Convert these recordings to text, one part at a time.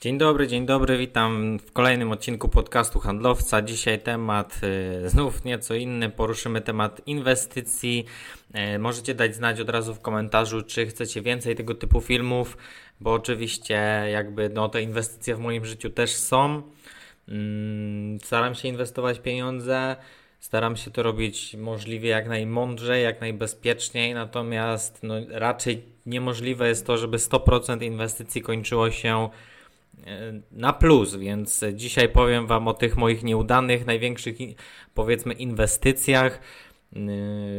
Dzień dobry, dzień dobry, witam w kolejnym odcinku podcastu Handlowca. Dzisiaj temat y, znów nieco inny, poruszymy temat inwestycji. Y, możecie dać znać od razu w komentarzu, czy chcecie więcej tego typu filmów, bo oczywiście jakby no, te inwestycje w moim życiu też są. Mm, staram się inwestować pieniądze, staram się to robić możliwie jak najmądrzej, jak najbezpieczniej, natomiast no, raczej niemożliwe jest to, żeby 100% inwestycji kończyło się na plus, więc dzisiaj powiem Wam o tych moich nieudanych, największych powiedzmy inwestycjach, e,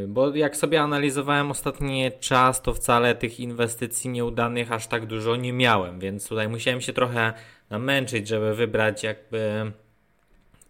bo jak sobie analizowałem ostatni czas, to wcale tych inwestycji nieudanych aż tak dużo nie miałem, więc tutaj musiałem się trochę namęczyć, żeby wybrać jakby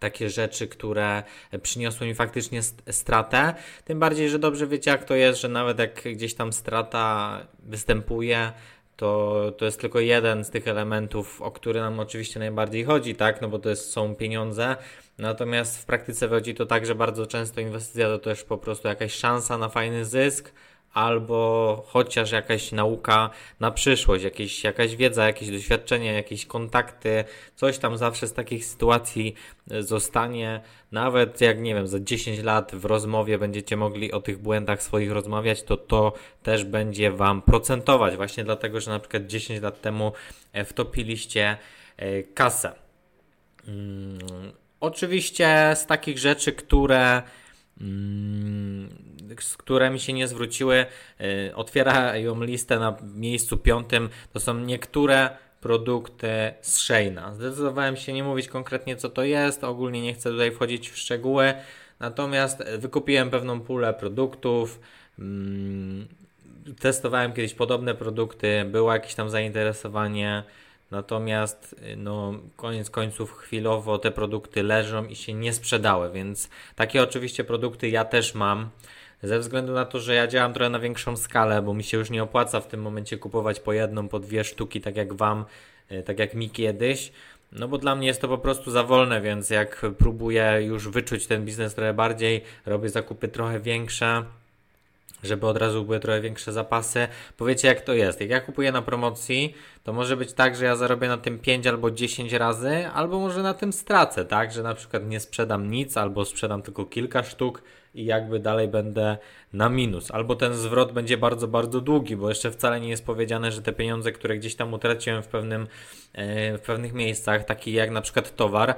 takie rzeczy, które przyniosły mi faktycznie stratę. Tym bardziej, że dobrze wiecie, jak to jest, że nawet jak gdzieś tam strata występuje, to, to jest tylko jeden z tych elementów, o który nam oczywiście najbardziej chodzi, tak? No bo to jest, są pieniądze. Natomiast w praktyce wychodzi to tak, że bardzo często inwestycja to też po prostu jakaś szansa na fajny zysk, albo chociaż jakaś nauka na przyszłość, jakieś, jakaś wiedza, jakieś doświadczenie, jakieś kontakty, coś tam zawsze z takich sytuacji e, zostanie. Nawet jak nie wiem, za 10 lat w rozmowie będziecie mogli o tych błędach swoich rozmawiać, to to też będzie Wam procentować, właśnie dlatego, że na przykład 10 lat temu e, wtopiliście e, kasę. Hmm, oczywiście z takich rzeczy, które które mi się nie zwróciły, y, otwierają listę na miejscu piątym. To są niektóre produkty z Sheina. Zdecydowałem się nie mówić konkretnie co to jest, ogólnie nie chcę tutaj wchodzić w szczegóły, natomiast wykupiłem pewną pulę produktów. Mm, testowałem kiedyś podobne produkty, było jakieś tam zainteresowanie. Natomiast y, no, koniec końców chwilowo te produkty leżą i się nie sprzedały, więc takie oczywiście produkty ja też mam. Ze względu na to, że ja działam trochę na większą skalę, bo mi się już nie opłaca w tym momencie kupować po jedną, po dwie sztuki, tak jak Wam, y, tak jak mi kiedyś. No bo dla mnie jest to po prostu za wolne, więc jak próbuję już wyczuć ten biznes trochę bardziej, robię zakupy trochę większe, żeby od razu były trochę większe zapasy. Powiecie jak to jest. Jak ja kupuję na promocji, to może być tak, że ja zarobię na tym 5 albo 10 razy, albo może na tym stracę, tak? Że na przykład nie sprzedam nic, albo sprzedam tylko kilka sztuk i jakby dalej będę na minus. Albo ten zwrot będzie bardzo, bardzo długi, bo jeszcze wcale nie jest powiedziane, że te pieniądze, które gdzieś tam utraciłem w, pewnym, e, w pewnych miejscach, taki jak na przykład towar,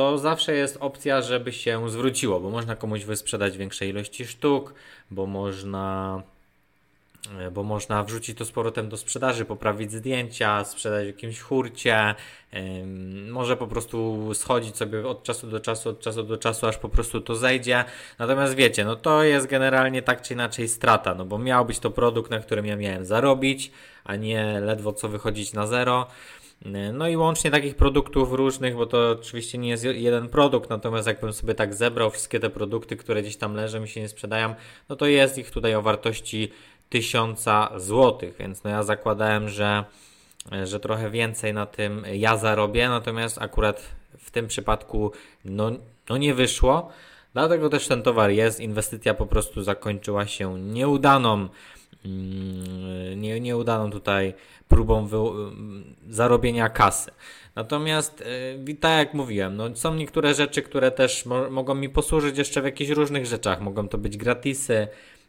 to zawsze jest opcja, żeby się zwróciło, bo można komuś wysprzedać większej ilości sztuk, bo można e, bo można wrzucić to z powrotem do sprzedaży, poprawić zdjęcia, sprzedać w jakimś hurcie, może po prostu schodzić sobie od czasu do czasu, od czasu do czasu, aż po prostu to zejdzie. Natomiast wiecie, no to jest generalnie tak czy inaczej strata, no bo miał być to produkt, na którym ja miałem zarobić, a nie ledwo co wychodzić na zero. No i łącznie takich produktów różnych, bo to oczywiście nie jest jeden produkt, natomiast jakbym sobie tak zebrał wszystkie te produkty, które gdzieś tam leżą i się nie sprzedają, no to jest ich tutaj o wartości 1000 zł, więc no ja zakładałem, że, że trochę więcej na tym ja zarobię, natomiast akurat w tym przypadku no, no nie wyszło. Dlatego też ten towar jest. Inwestycja po prostu zakończyła się nieudaną, nie, nieudaną tutaj próbą wy, zarobienia kasy. Natomiast, yy, tak jak mówiłem, no, są niektóre rzeczy, które też mo mogą mi posłużyć jeszcze w jakichś różnych rzeczach. Mogą to być gratisy, Mm,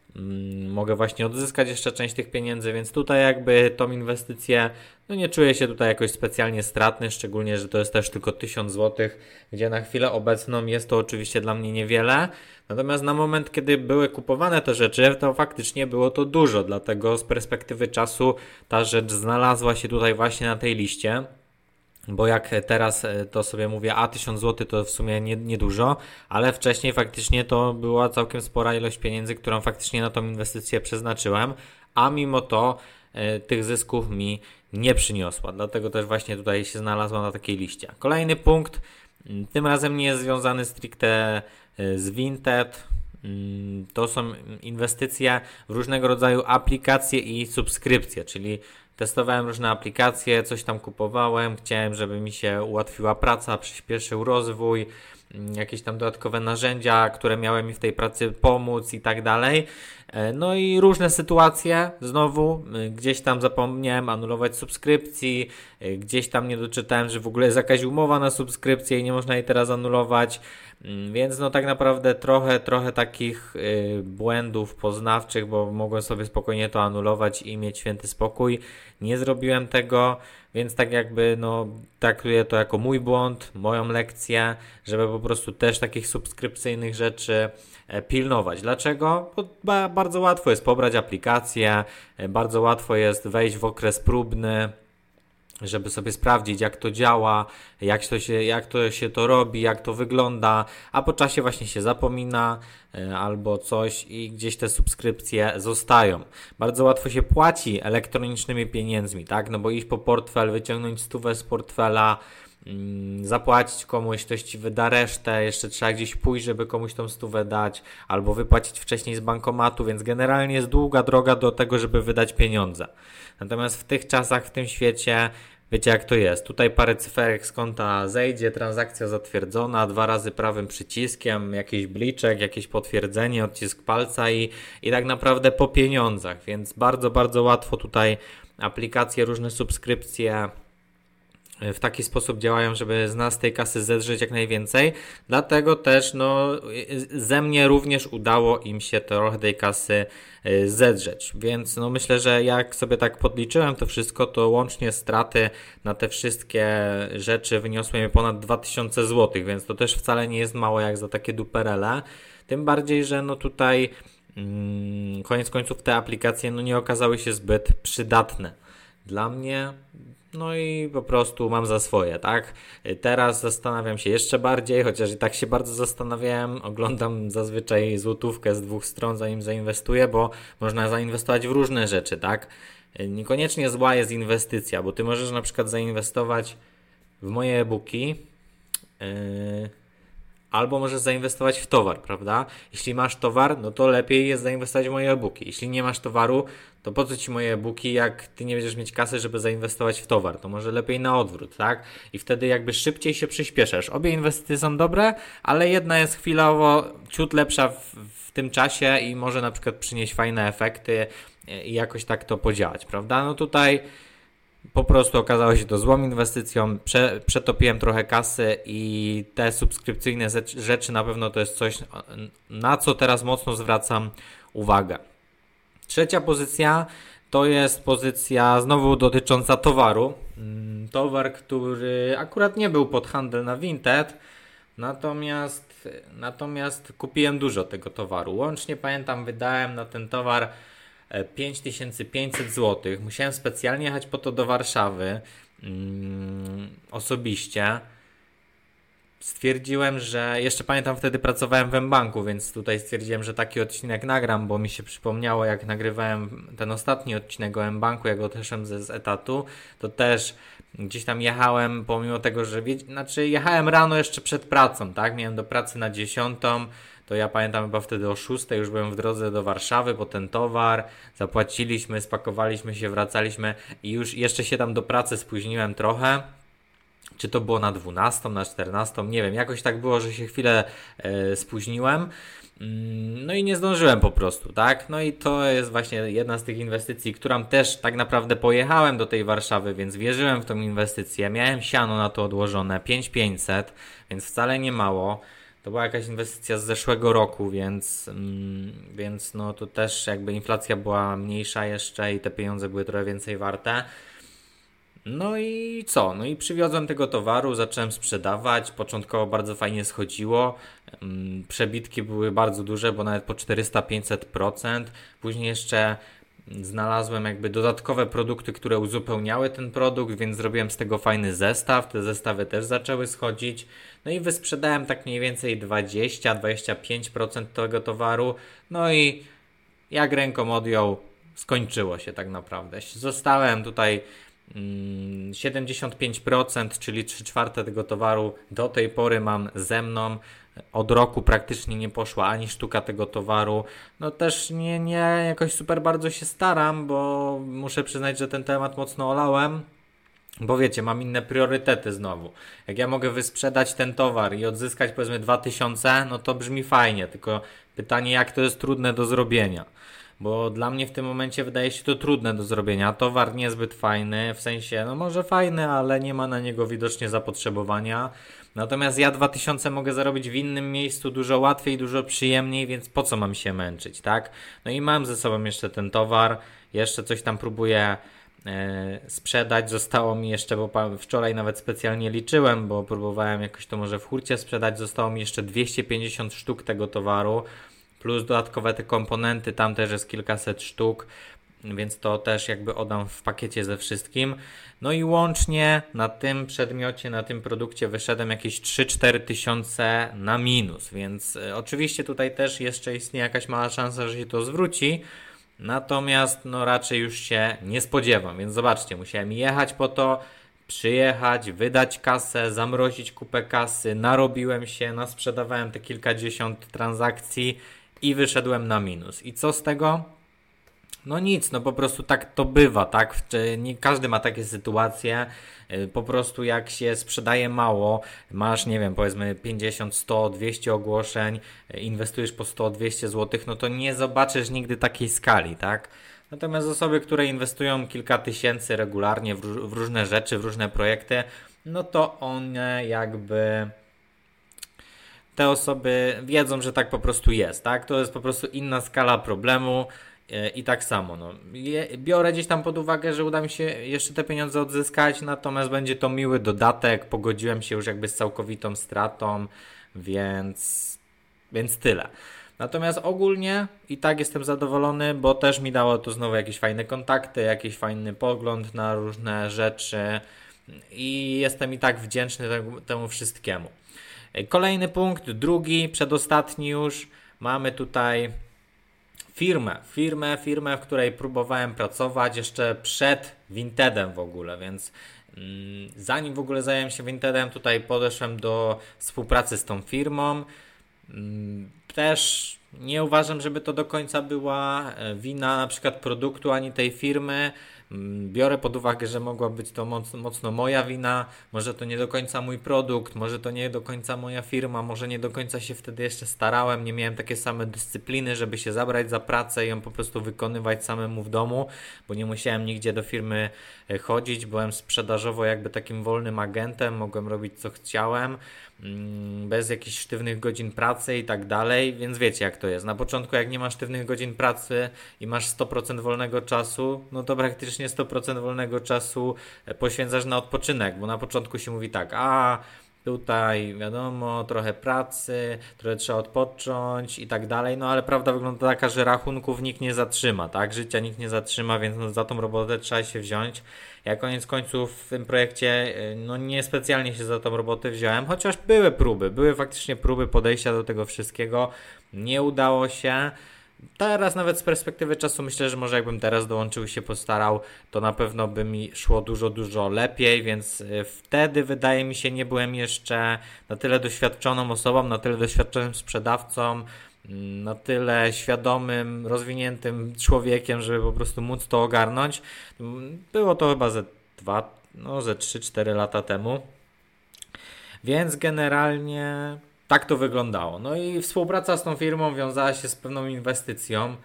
mogę właśnie odzyskać jeszcze część tych pieniędzy, więc tutaj jakby tą inwestycję, no nie czuję się tutaj jakoś specjalnie stratny, szczególnie, że to jest też tylko 1000 zł, gdzie na chwilę obecną jest to oczywiście dla mnie niewiele, natomiast na moment, kiedy były kupowane te rzeczy, to faktycznie było to dużo, dlatego z perspektywy czasu ta rzecz znalazła się tutaj właśnie na tej liście. Bo jak teraz e, to sobie mówię, a 1000 zł to w sumie niedużo, nie ale wcześniej faktycznie to była całkiem spora ilość pieniędzy, którą faktycznie na tą inwestycję przeznaczyłem, a mimo to e, tych zysków mi nie przyniosła. Dlatego też właśnie tutaj się znalazła na takiej liście. Kolejny punkt, mm, tym razem nie jest związany stricte e, z Vinted. Mm, to są inwestycje w różnego rodzaju aplikacje i subskrypcje, czyli Testowałem różne aplikacje, coś tam kupowałem, chciałem, żeby mi się ułatwiła praca, przyspieszył rozwój. Mm, jakieś tam dodatkowe narzędzia, które miały mi w tej pracy pomóc i tak dalej. E, no i różne sytuacje, znowu e, gdzieś tam zapomniałem anulować subskrypcji, e, gdzieś tam nie doczytałem, że w ogóle jest jakaś umowa na subskrypcję i nie można jej teraz anulować, mm, więc no tak naprawdę trochę, trochę takich błędów poznawczych, bo mogłem sobie spokojnie to anulować i mieć święty spokój. Nie zrobiłem tego, więc tak jakby no traktuję to jako mój błąd, moją lekcję, żeby po prostu też takich subskrypcyjnych rzeczy E, pilnować. Dlaczego? Bo bardzo łatwo jest pobrać aplikację, e, bardzo łatwo jest wejść w okres próbny, żeby sobie sprawdzić, jak to działa, jak to, się, jak to się to robi, jak to wygląda, a po czasie właśnie się zapomina e, albo coś i gdzieś te subskrypcje zostają. Bardzo łatwo się płaci elektronicznymi pieniędzmi, tak? No bo iść po portfel, wyciągnąć stówę z portfela, Mm, zapłacić komuś, ktoś ci wyda resztę, jeszcze trzeba gdzieś pójść, żeby komuś tą stówę dać, albo wypłacić wcześniej z bankomatu, więc generalnie jest długa droga do tego, żeby wydać pieniądze. Natomiast w tych czasach, w tym świecie, wiecie jak to jest. Tutaj parę cyferek z konta zejdzie, transakcja zatwierdzona, dwa razy prawym przyciskiem, jakiś bliczek, jakieś potwierdzenie, odcisk palca i, i tak naprawdę po pieniądzach, więc bardzo, bardzo łatwo tutaj aplikacje, różne subskrypcje, w taki sposób działają, żeby z nas tej kasy zedrzeć jak najwięcej. Dlatego też no, ze mnie również udało im się trochę tej kasy y, zedrzeć. Więc no, myślę, że jak sobie tak podliczyłem to wszystko, to łącznie straty na te wszystkie rzeczy wyniosły mi ponad 2000 zł, więc to też wcale nie jest mało jak za takie duperele. Tym bardziej, że no tutaj mm, koniec końców te aplikacje no, nie okazały się zbyt przydatne. Dla mnie no i po prostu mam za swoje, tak? Teraz zastanawiam się jeszcze bardziej, chociaż i tak się bardzo zastanawiałem. Oglądam zazwyczaj złotówkę z dwóch stron, zanim zainwestuję, bo można zainwestować w różne rzeczy, tak? Niekoniecznie zła jest inwestycja, bo ty możesz na przykład zainwestować w moje e-booki. Yy albo możesz zainwestować w towar, prawda? Jeśli masz towar, no to lepiej jest zainwestować w moje e-booki. Jeśli nie masz towaru, to po co ci moje e-booki, jak ty nie będziesz mieć kasy, żeby zainwestować w towar? To może lepiej na odwrót, tak? I wtedy jakby szybciej się przyspieszasz. Obie inwestycje są dobre, ale jedna jest chwilowo ciut lepsza w, w tym czasie i może na przykład przynieść fajne efekty i jakoś tak to podziałać, prawda? No tutaj po prostu okazało się to złą inwestycją, prze, przetopiłem trochę kasy i te subskrypcyjne rzeczy na pewno to jest coś, na co teraz mocno zwracam uwagę. Trzecia pozycja to jest pozycja znowu dotycząca towaru. Mm, towar, który akurat nie był pod handel na Vinted, natomiast, natomiast kupiłem dużo tego towaru. Łącznie pamiętam, wydałem na ten towar 5500 zł. Musiałem specjalnie jechać po to do Warszawy mm, osobiście. Stwierdziłem, że jeszcze pamiętam wtedy pracowałem w M-Banku, więc tutaj stwierdziłem, że taki odcinek nagram, bo mi się przypomniało, jak nagrywałem ten ostatni odcinek o M-Banku, jak odeszłem z, z etatu, to też gdzieś tam jechałem, pomimo tego, że znaczy jechałem rano jeszcze przed pracą, tak? Miałem do pracy na 10 to ja pamiętam chyba wtedy o 6 już byłem w drodze do Warszawy po ten towar, zapłaciliśmy, spakowaliśmy się, wracaliśmy i już jeszcze się tam do pracy spóźniłem trochę. Czy to było na 12, na 14, nie wiem, jakoś tak było, że się chwilę e, spóźniłem. Mm, no i nie zdążyłem po prostu, tak? No i to jest właśnie jedna z tych inwestycji, którą też tak naprawdę pojechałem do tej Warszawy, więc wierzyłem w tą inwestycję. Miałem siano na to odłożone 5500, więc wcale nie mało. To była jakaś inwestycja z zeszłego roku, więc, mm, więc no to też jakby inflacja była mniejsza jeszcze i te pieniądze były trochę więcej warte. No i co? No i przywiozłem tego towaru, zacząłem sprzedawać. Początkowo bardzo fajnie schodziło. Mm, przebitki były bardzo duże, bo nawet po 400-500%. Później jeszcze znalazłem jakby dodatkowe produkty, które uzupełniały ten produkt, więc zrobiłem z tego fajny zestaw. Te zestawy też zaczęły schodzić. No i wysprzedałem tak mniej więcej 20-25% tego towaru. No i jak ręką odjął, skończyło się tak naprawdę. Zostałem tutaj 75%, mm, czyli 3 czwarte tego towaru do tej pory mam ze mną. Od roku praktycznie nie poszła ani sztuka tego towaru. No też nie, nie jakoś super bardzo się staram, bo muszę przyznać, że ten temat mocno olałem Bo wiecie, mam inne priorytety znowu. Jak ja mogę wysprzedać ten towar i odzyskać powiedzmy 2000, no to brzmi fajnie, tylko pytanie, jak to jest trudne do zrobienia. Bo dla mnie w tym momencie wydaje się to trudne do zrobienia. Towar niezbyt fajny, w sensie, no może fajny, ale nie ma na niego widocznie zapotrzebowania. Natomiast ja 2000 mogę zarobić w innym miejscu dużo łatwiej, dużo przyjemniej, więc po co mam się męczyć, tak? No i mam ze sobą jeszcze ten towar, jeszcze coś tam próbuję e, sprzedać. Zostało mi jeszcze, bo wczoraj nawet specjalnie liczyłem, bo próbowałem jakoś to może w hurcie sprzedać. Zostało mi jeszcze 250 sztuk tego towaru, plus dodatkowe te komponenty, tam też jest kilkaset sztuk więc to też jakby oddam w pakiecie ze wszystkim. No i łącznie na tym przedmiocie, na tym produkcie wyszedłem jakieś 3-4 tysiące na minus, więc e, oczywiście tutaj też jeszcze istnieje jakaś mała szansa, że się to zwróci. Natomiast no raczej już się nie spodziewam, więc zobaczcie, musiałem jechać po to, przyjechać, wydać kasę, zamrozić kupę kasy, narobiłem się, nasprzedawałem te kilkadziesiąt transakcji i wyszedłem na minus. I co z tego? No nic, no po prostu tak to bywa, tak? Nie każdy ma takie sytuacje. Y, po prostu jak się sprzedaje mało, masz, nie wiem, powiedzmy 50, 100, 200 ogłoszeń, y, inwestujesz po 100, 200 zł, no to nie zobaczysz nigdy takiej skali, tak? Natomiast osoby, które inwestują kilka tysięcy regularnie w, w różne rzeczy, w różne projekty, no to one jakby te osoby wiedzą, że tak po prostu jest, tak? To jest po prostu inna skala problemu. E, I tak samo, no. biorę gdzieś tam pod uwagę, że uda mi się jeszcze te pieniądze odzyskać, natomiast będzie to miły dodatek. Pogodziłem się już jakby z całkowitą stratą, więc, więc tyle. Natomiast ogólnie i tak jestem zadowolony, bo też mi dało to znowu jakieś fajne kontakty, jakiś fajny pogląd na różne rzeczy i jestem i tak wdzięczny temu, temu wszystkiemu. Kolejny punkt, drugi, przedostatni już. Mamy tutaj firmę, firmę, firmę, w której próbowałem pracować jeszcze przed Wintedem w ogóle, więc mm, zanim w ogóle zająłem się Wintedem, tutaj podeszłem do współpracy z tą firmą. Mm, też nie uważam, żeby to do końca była e, wina na przykład produktu ani tej firmy. Mm, biorę pod uwagę, że mogła być to mocno, mocno moja wina, może to nie do końca mój produkt, może to nie do końca moja firma, może nie do końca się wtedy jeszcze starałem, nie miałem takie same dyscypliny, żeby się zabrać za pracę i ją po prostu wykonywać samemu w domu, bo nie musiałem nigdzie do firmy e, chodzić, byłem sprzedażowo jakby takim wolnym agentem, mogłem robić co chciałem. Mm, bez jakichś sztywnych godzin pracy i tak dalej, więc wiecie jak to jest. Na początku jak nie masz sztywnych godzin pracy i masz 100% wolnego czasu, no to praktycznie 100% wolnego czasu e, poświęcasz na odpoczynek, bo na początku się mówi tak, a tutaj wiadomo, trochę pracy, trochę trzeba odpocząć i tak dalej, no ale prawda wygląda taka, że rachunków nikt nie zatrzyma, tak, życia nikt nie zatrzyma, więc no, za tą robotę trzeba się wziąć. Ja koniec końców w tym projekcie y, no niespecjalnie się za tą robotę wziąłem, chociaż były próby, były faktycznie próby podejścia do tego wszystkiego, nie udało się, Teraz nawet z perspektywy czasu myślę, że może jakbym teraz dołączył się postarał, to na pewno by mi szło dużo, dużo lepiej, więc y, wtedy wydaje mi się nie byłem jeszcze na tyle doświadczoną osobą, na tyle doświadczonym sprzedawcą, mm, na tyle świadomym, rozwiniętym człowiekiem, żeby po prostu móc to ogarnąć. Było to chyba ze dwa, no ze 3-4 lata temu. Więc generalnie tak to wyglądało. No i współpraca z tą firmą wiązała się z pewną inwestycją.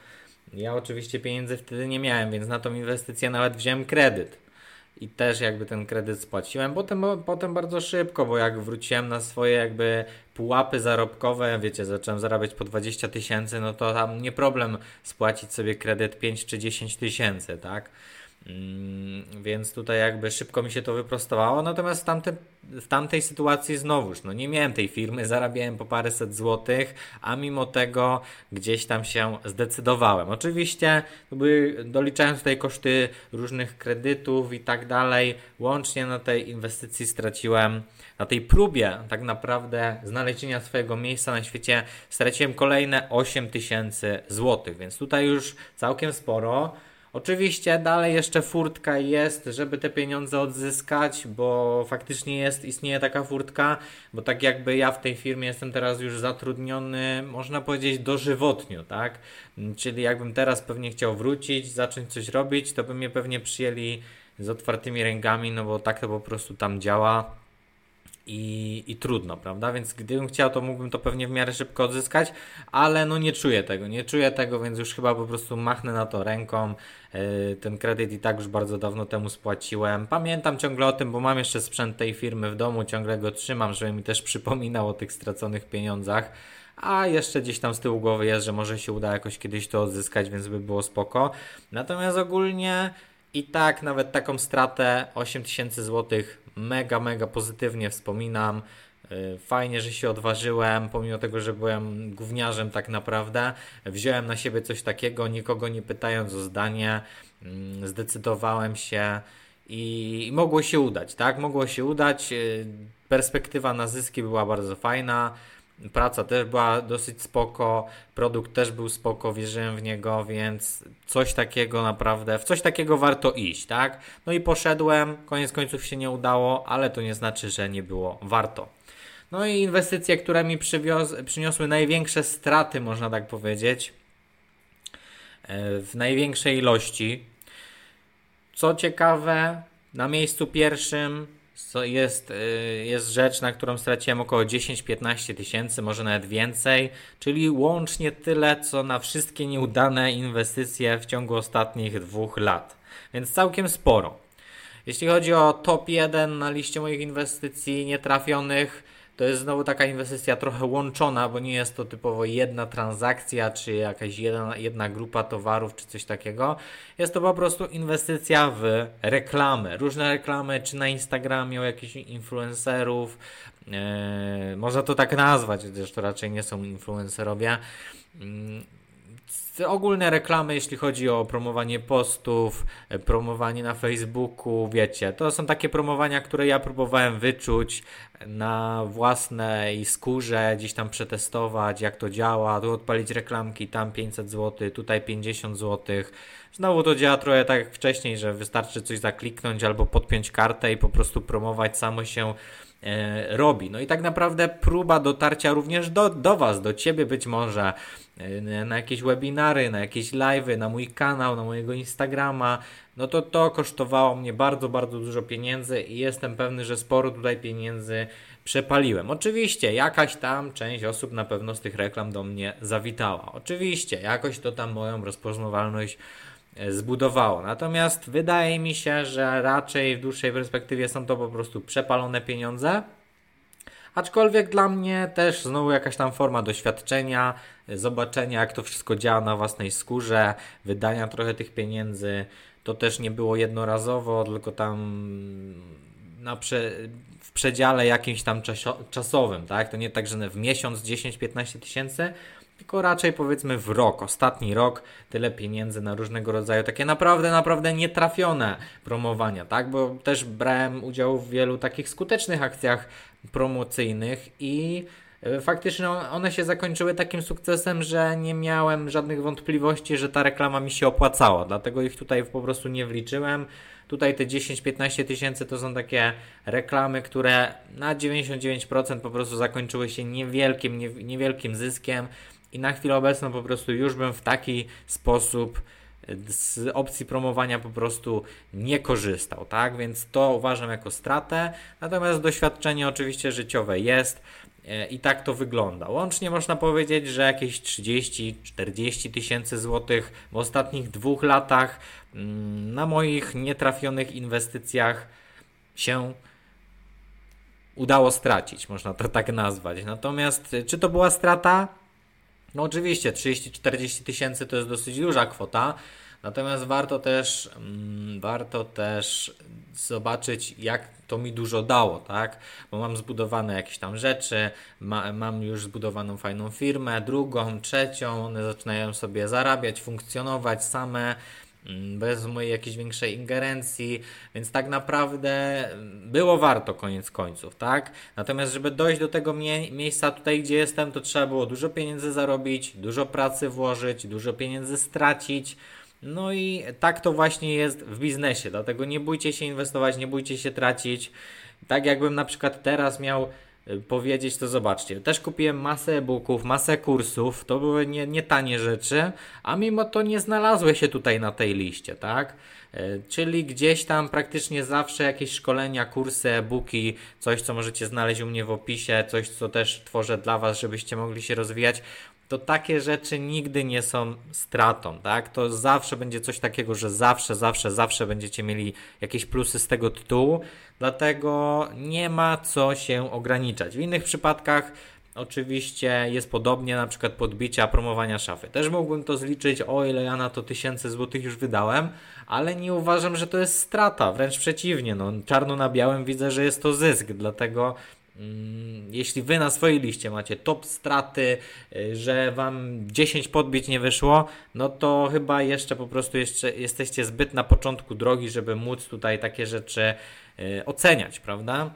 Ja oczywiście pieniędzy wtedy nie miałem, więc na tą inwestycję nawet wziąłem kredyt. I też jakby ten kredyt spłaciłem. Potem, potem bardzo szybko, bo jak wróciłem na swoje jakby pułapy zarobkowe, wiecie, zacząłem zarabiać po 20 tysięcy, no to tam nie problem spłacić sobie kredyt 5 czy 10 tysięcy, tak? Mm, więc tutaj jakby szybko mi się to wyprostowało. Natomiast w, tamte, w tamtej sytuacji znowuż, no nie miałem tej firmy, zarabiałem po paręset złotych, a mimo tego gdzieś tam się zdecydowałem. Oczywiście były, doliczając tutaj koszty różnych kredytów i tak dalej, łącznie na tej inwestycji straciłem, na tej próbie tak naprawdę znalezienia swojego miejsca na świecie straciłem kolejne 8 tysięcy złotych, więc tutaj już całkiem sporo. Oczywiście dalej jeszcze furtka jest, żeby te pieniądze odzyskać, bo faktycznie jest, istnieje taka furtka, bo tak jakby ja w tej firmie jestem teraz już zatrudniony, można powiedzieć dożywotnio, tak? Czyli jakbym teraz pewnie chciał wrócić, zacząć coś robić, to by mnie pewnie przyjęli z otwartymi rękami, no bo tak to po prostu tam działa i, i trudno, prawda? Więc gdybym chciał, to mógłbym to pewnie w miarę szybko odzyskać, ale no nie czuję tego, nie czuję tego, więc już chyba po prostu machnę na to ręką. E, ten kredyt i tak już bardzo dawno temu spłaciłem. Pamiętam ciągle o tym, bo mam jeszcze sprzęt tej firmy w domu, ciągle go trzymam, żeby mi też przypominał o tych straconych pieniądzach. A jeszcze gdzieś tam z tyłu głowy jest, że może się uda jakoś kiedyś to odzyskać, więc by było spoko. Natomiast ogólnie i tak nawet taką stratę 8000 zł mega, mega pozytywnie wspominam. Y, fajnie, że się odważyłem, pomimo tego, że byłem gówniarzem tak naprawdę. Wziąłem na siebie coś takiego, nikogo nie pytając o zdanie. Mm, zdecydowałem się i, mogło się udać, tak? Mogło się udać. Y, perspektywa na zyski była bardzo fajna. Praca też była dosyć spoko, produkt też był spoko, wierzyłem w niego, więc coś takiego naprawdę, w coś takiego warto iść, tak? No i poszedłem, koniec końców się nie udało, ale to nie znaczy, że nie było warto. No i inwestycje, które mi przyniosły największe straty, można tak powiedzieć, e, w największej ilości. Co ciekawe, na miejscu pierwszym jest, y, jest rzecz, na którą straciłem około 10-15 tysięcy, może nawet więcej, czyli łącznie tyle, co na wszystkie nieudane inwestycje w ciągu ostatnich dwóch lat. Więc całkiem sporo. Jeśli chodzi o top 1 na liście moich inwestycji nietrafionych, to jest znowu taka inwestycja trochę łączona, bo nie jest to typowo jedna transakcja, czy jakaś jedna, jedna grupa towarów, czy coś takiego. Jest to po prostu inwestycja w reklamy. Różne reklamy, czy na Instagramie, o jakichś influencerów. Yy, można to tak nazwać, chociaż to raczej nie są influencerowie. Ogólne reklamy, jeśli chodzi o promowanie postów, e, promowanie na Facebooku, wiecie, to są takie promowania, które ja próbowałem wyczuć na własnej skórze, gdzieś tam przetestować, jak to działa, tu odpalić reklamki, tam 500 zł, tutaj 50 zł. Znowu to działa trochę tak jak wcześniej, że wystarczy coś zakliknąć albo podpiąć kartę i po prostu promować samo się robi. No i tak naprawdę próba dotarcia również do, do Was, do Ciebie być może, e, na jakieś webinary, na jakieś live'y, na mój kanał, na mojego Instagrama, no to to kosztowało mnie bardzo, bardzo dużo pieniędzy i jestem pewny, że sporo tutaj pieniędzy przepaliłem. Oczywiście jakaś tam część osób na pewno z tych reklam do mnie zawitała. Oczywiście jakoś to tam moją rozpoznawalność e, zbudowało. Natomiast wydaje mi się, że raczej w dłuższej perspektywie są to po prostu przepalone pieniądze. Aczkolwiek dla mnie też znowu jakaś tam forma doświadczenia, zobaczenia jak to wszystko działa na własnej skórze, wydania trochę tych pieniędzy, to też nie było jednorazowo, tylko tam prze, w przedziale jakimś tam czasowym, tak? To nie tak, że w miesiąc 10-15 tysięcy, tylko raczej powiedzmy w rok, ostatni rok, tyle pieniędzy na różnego rodzaju takie naprawdę, naprawdę nietrafione promowania, tak? Bo też brałem udział w wielu takich skutecznych akcjach promocyjnych i E, faktycznie one się zakończyły takim sukcesem, że nie miałem żadnych wątpliwości, że ta reklama mi się opłacała, dlatego ich tutaj po prostu nie wliczyłem. Tutaj te 10-15 tysięcy to są takie reklamy, które na 99% po prostu zakończyły się niewielkim, niewielkim zyskiem i na chwilę obecną po prostu już bym w taki sposób z opcji promowania po prostu nie korzystał, tak? Więc to uważam jako stratę. Natomiast doświadczenie oczywiście życiowe jest. E, I tak to wygląda. Łącznie można powiedzieć, że jakieś 30-40 tysięcy złotych w ostatnich dwóch latach mm, na moich nietrafionych inwestycjach się udało stracić, można to tak nazwać. Natomiast e, czy to była strata? No oczywiście 30-40 tysięcy to jest dosyć duża kwota, natomiast warto też, mm, warto też zobaczyć, jak to mi dużo dało, tak? Bo mam zbudowane jakieś tam rzeczy, ma, mam już zbudowaną fajną firmę, drugą, trzecią, one zaczynają sobie zarabiać, funkcjonować same bez mojej jakiejś większej ingerencji, więc tak naprawdę było warto koniec końców, tak? Natomiast, żeby dojść do tego mie miejsca tutaj, gdzie jestem, to trzeba było dużo pieniędzy zarobić, dużo pracy włożyć, dużo pieniędzy stracić, no i tak to właśnie jest w biznesie, dlatego nie bójcie się inwestować, nie bójcie się tracić. Tak jakbym na przykład teraz miał powiedzieć, to zobaczcie. Też kupiłem masę e-booków, masę kursów, to były nie, nie tanie rzeczy, a mimo to nie znalazły się tutaj na tej liście, tak? Y, czyli gdzieś tam praktycznie zawsze jakieś szkolenia, kursy, e-booki, coś co możecie znaleźć u mnie w opisie, coś co też tworzę dla Was, żebyście mogli się rozwijać to takie rzeczy nigdy nie są stratą, tak? To zawsze będzie coś takiego, że zawsze, zawsze, zawsze będziecie mieli jakieś plusy z tego tytułu, dlatego nie ma co się ograniczać. W innych przypadkach Oczywiście jest podobnie, na przykład podbicia, promowania szafy. Też mógłbym to zliczyć, o ile ja na to tysięcy złotych już wydałem, ale nie uważam, że to jest strata, wręcz przeciwnie. No, czarno na białym widzę, że jest to zysk, dlatego jeśli wy na swojej liście macie top straty, y, że wam 10 podbić nie wyszło, no to chyba jeszcze po prostu jeszcze jesteście zbyt na początku drogi, żeby móc tutaj takie rzeczy y, oceniać, prawda?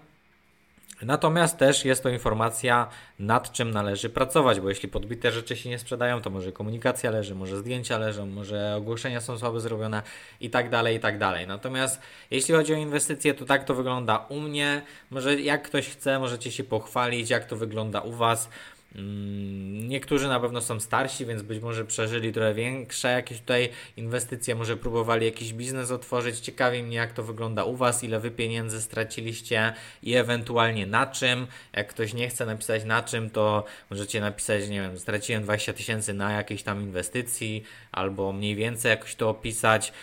Natomiast też jest to informacja, nad czym należy pracować, bo jeśli podbite rzeczy się nie sprzedają, to może komunikacja leży, może zdjęcia leżą, może ogłoszenia są słabe zrobione i tak dalej, i tak dalej. Natomiast jeśli chodzi o inwestycje, to tak to wygląda u mnie. Może jak ktoś chce, możecie się pochwalić, jak to wygląda u Was. Mm, niektórzy na pewno są starsi, więc być może przeżyli trochę większe jakieś tutaj inwestycje, może próbowali jakiś biznes otworzyć. Ciekawi mnie, jak to wygląda u Was, ile Wy pieniędzy straciliście i ewentualnie na czym. Jak ktoś nie chce napisać na czym, to możecie napisać, nie wiem, straciłem 20 tysięcy na jakiejś tam inwestycji, albo mniej więcej jakoś to opisać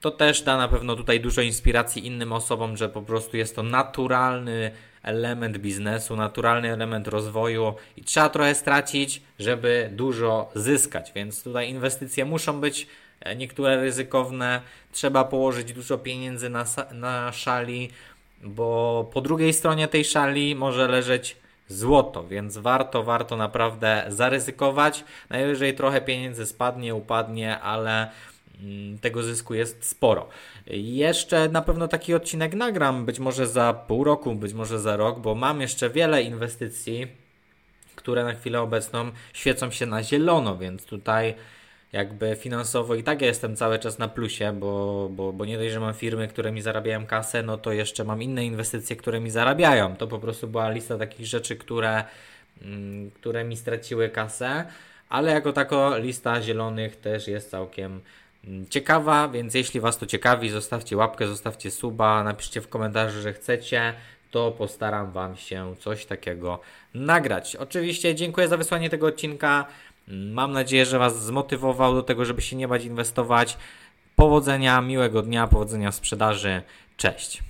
to też da na pewno tutaj dużo inspiracji innym osobom, że po prostu jest to naturalny element biznesu, naturalny element rozwoju i trzeba trochę stracić, żeby dużo zyskać. Więc tutaj inwestycje muszą być e, niektóre ryzykowne, trzeba położyć dużo pieniędzy na, na szali, bo po drugiej stronie tej szali może leżeć złoto, więc warto, warto naprawdę zaryzykować. Najwyżej trochę pieniędzy spadnie, upadnie, ale tego zysku jest sporo. Jeszcze na pewno taki odcinek nagram, być może za pół roku, być może za rok, bo mam jeszcze wiele inwestycji, które na chwilę obecną świecą się na zielono, więc tutaj jakby finansowo i tak ja jestem cały czas na plusie, bo, bo, bo nie dość, że mam firmy, które mi zarabiają kasę, no to jeszcze mam inne inwestycje, które mi zarabiają. To po prostu była lista takich rzeczy, które, mm, które mi straciły kasę, ale jako tako lista zielonych też jest całkiem ciekawa, więc jeśli Was to ciekawi, zostawcie łapkę, zostawcie suba, napiszcie w komentarzu, że chcecie, to postaram Wam się coś takiego nagrać. Oczywiście dziękuję za wysłanie tego odcinka. Mam nadzieję, że Was zmotywował do tego, żeby się nie bać inwestować. Powodzenia, miłego dnia, powodzenia w sprzedaży. Cześć.